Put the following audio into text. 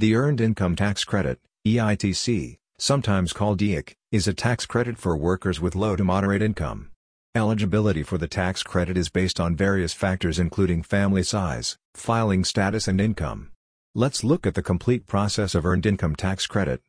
The Earned Income Tax Credit, EITC, sometimes called EIC, is a tax credit for workers with low to moderate income. Eligibility for the tax credit is based on various factors including family size, filing status and income. Let's look at the complete process of Earned Income Tax Credit.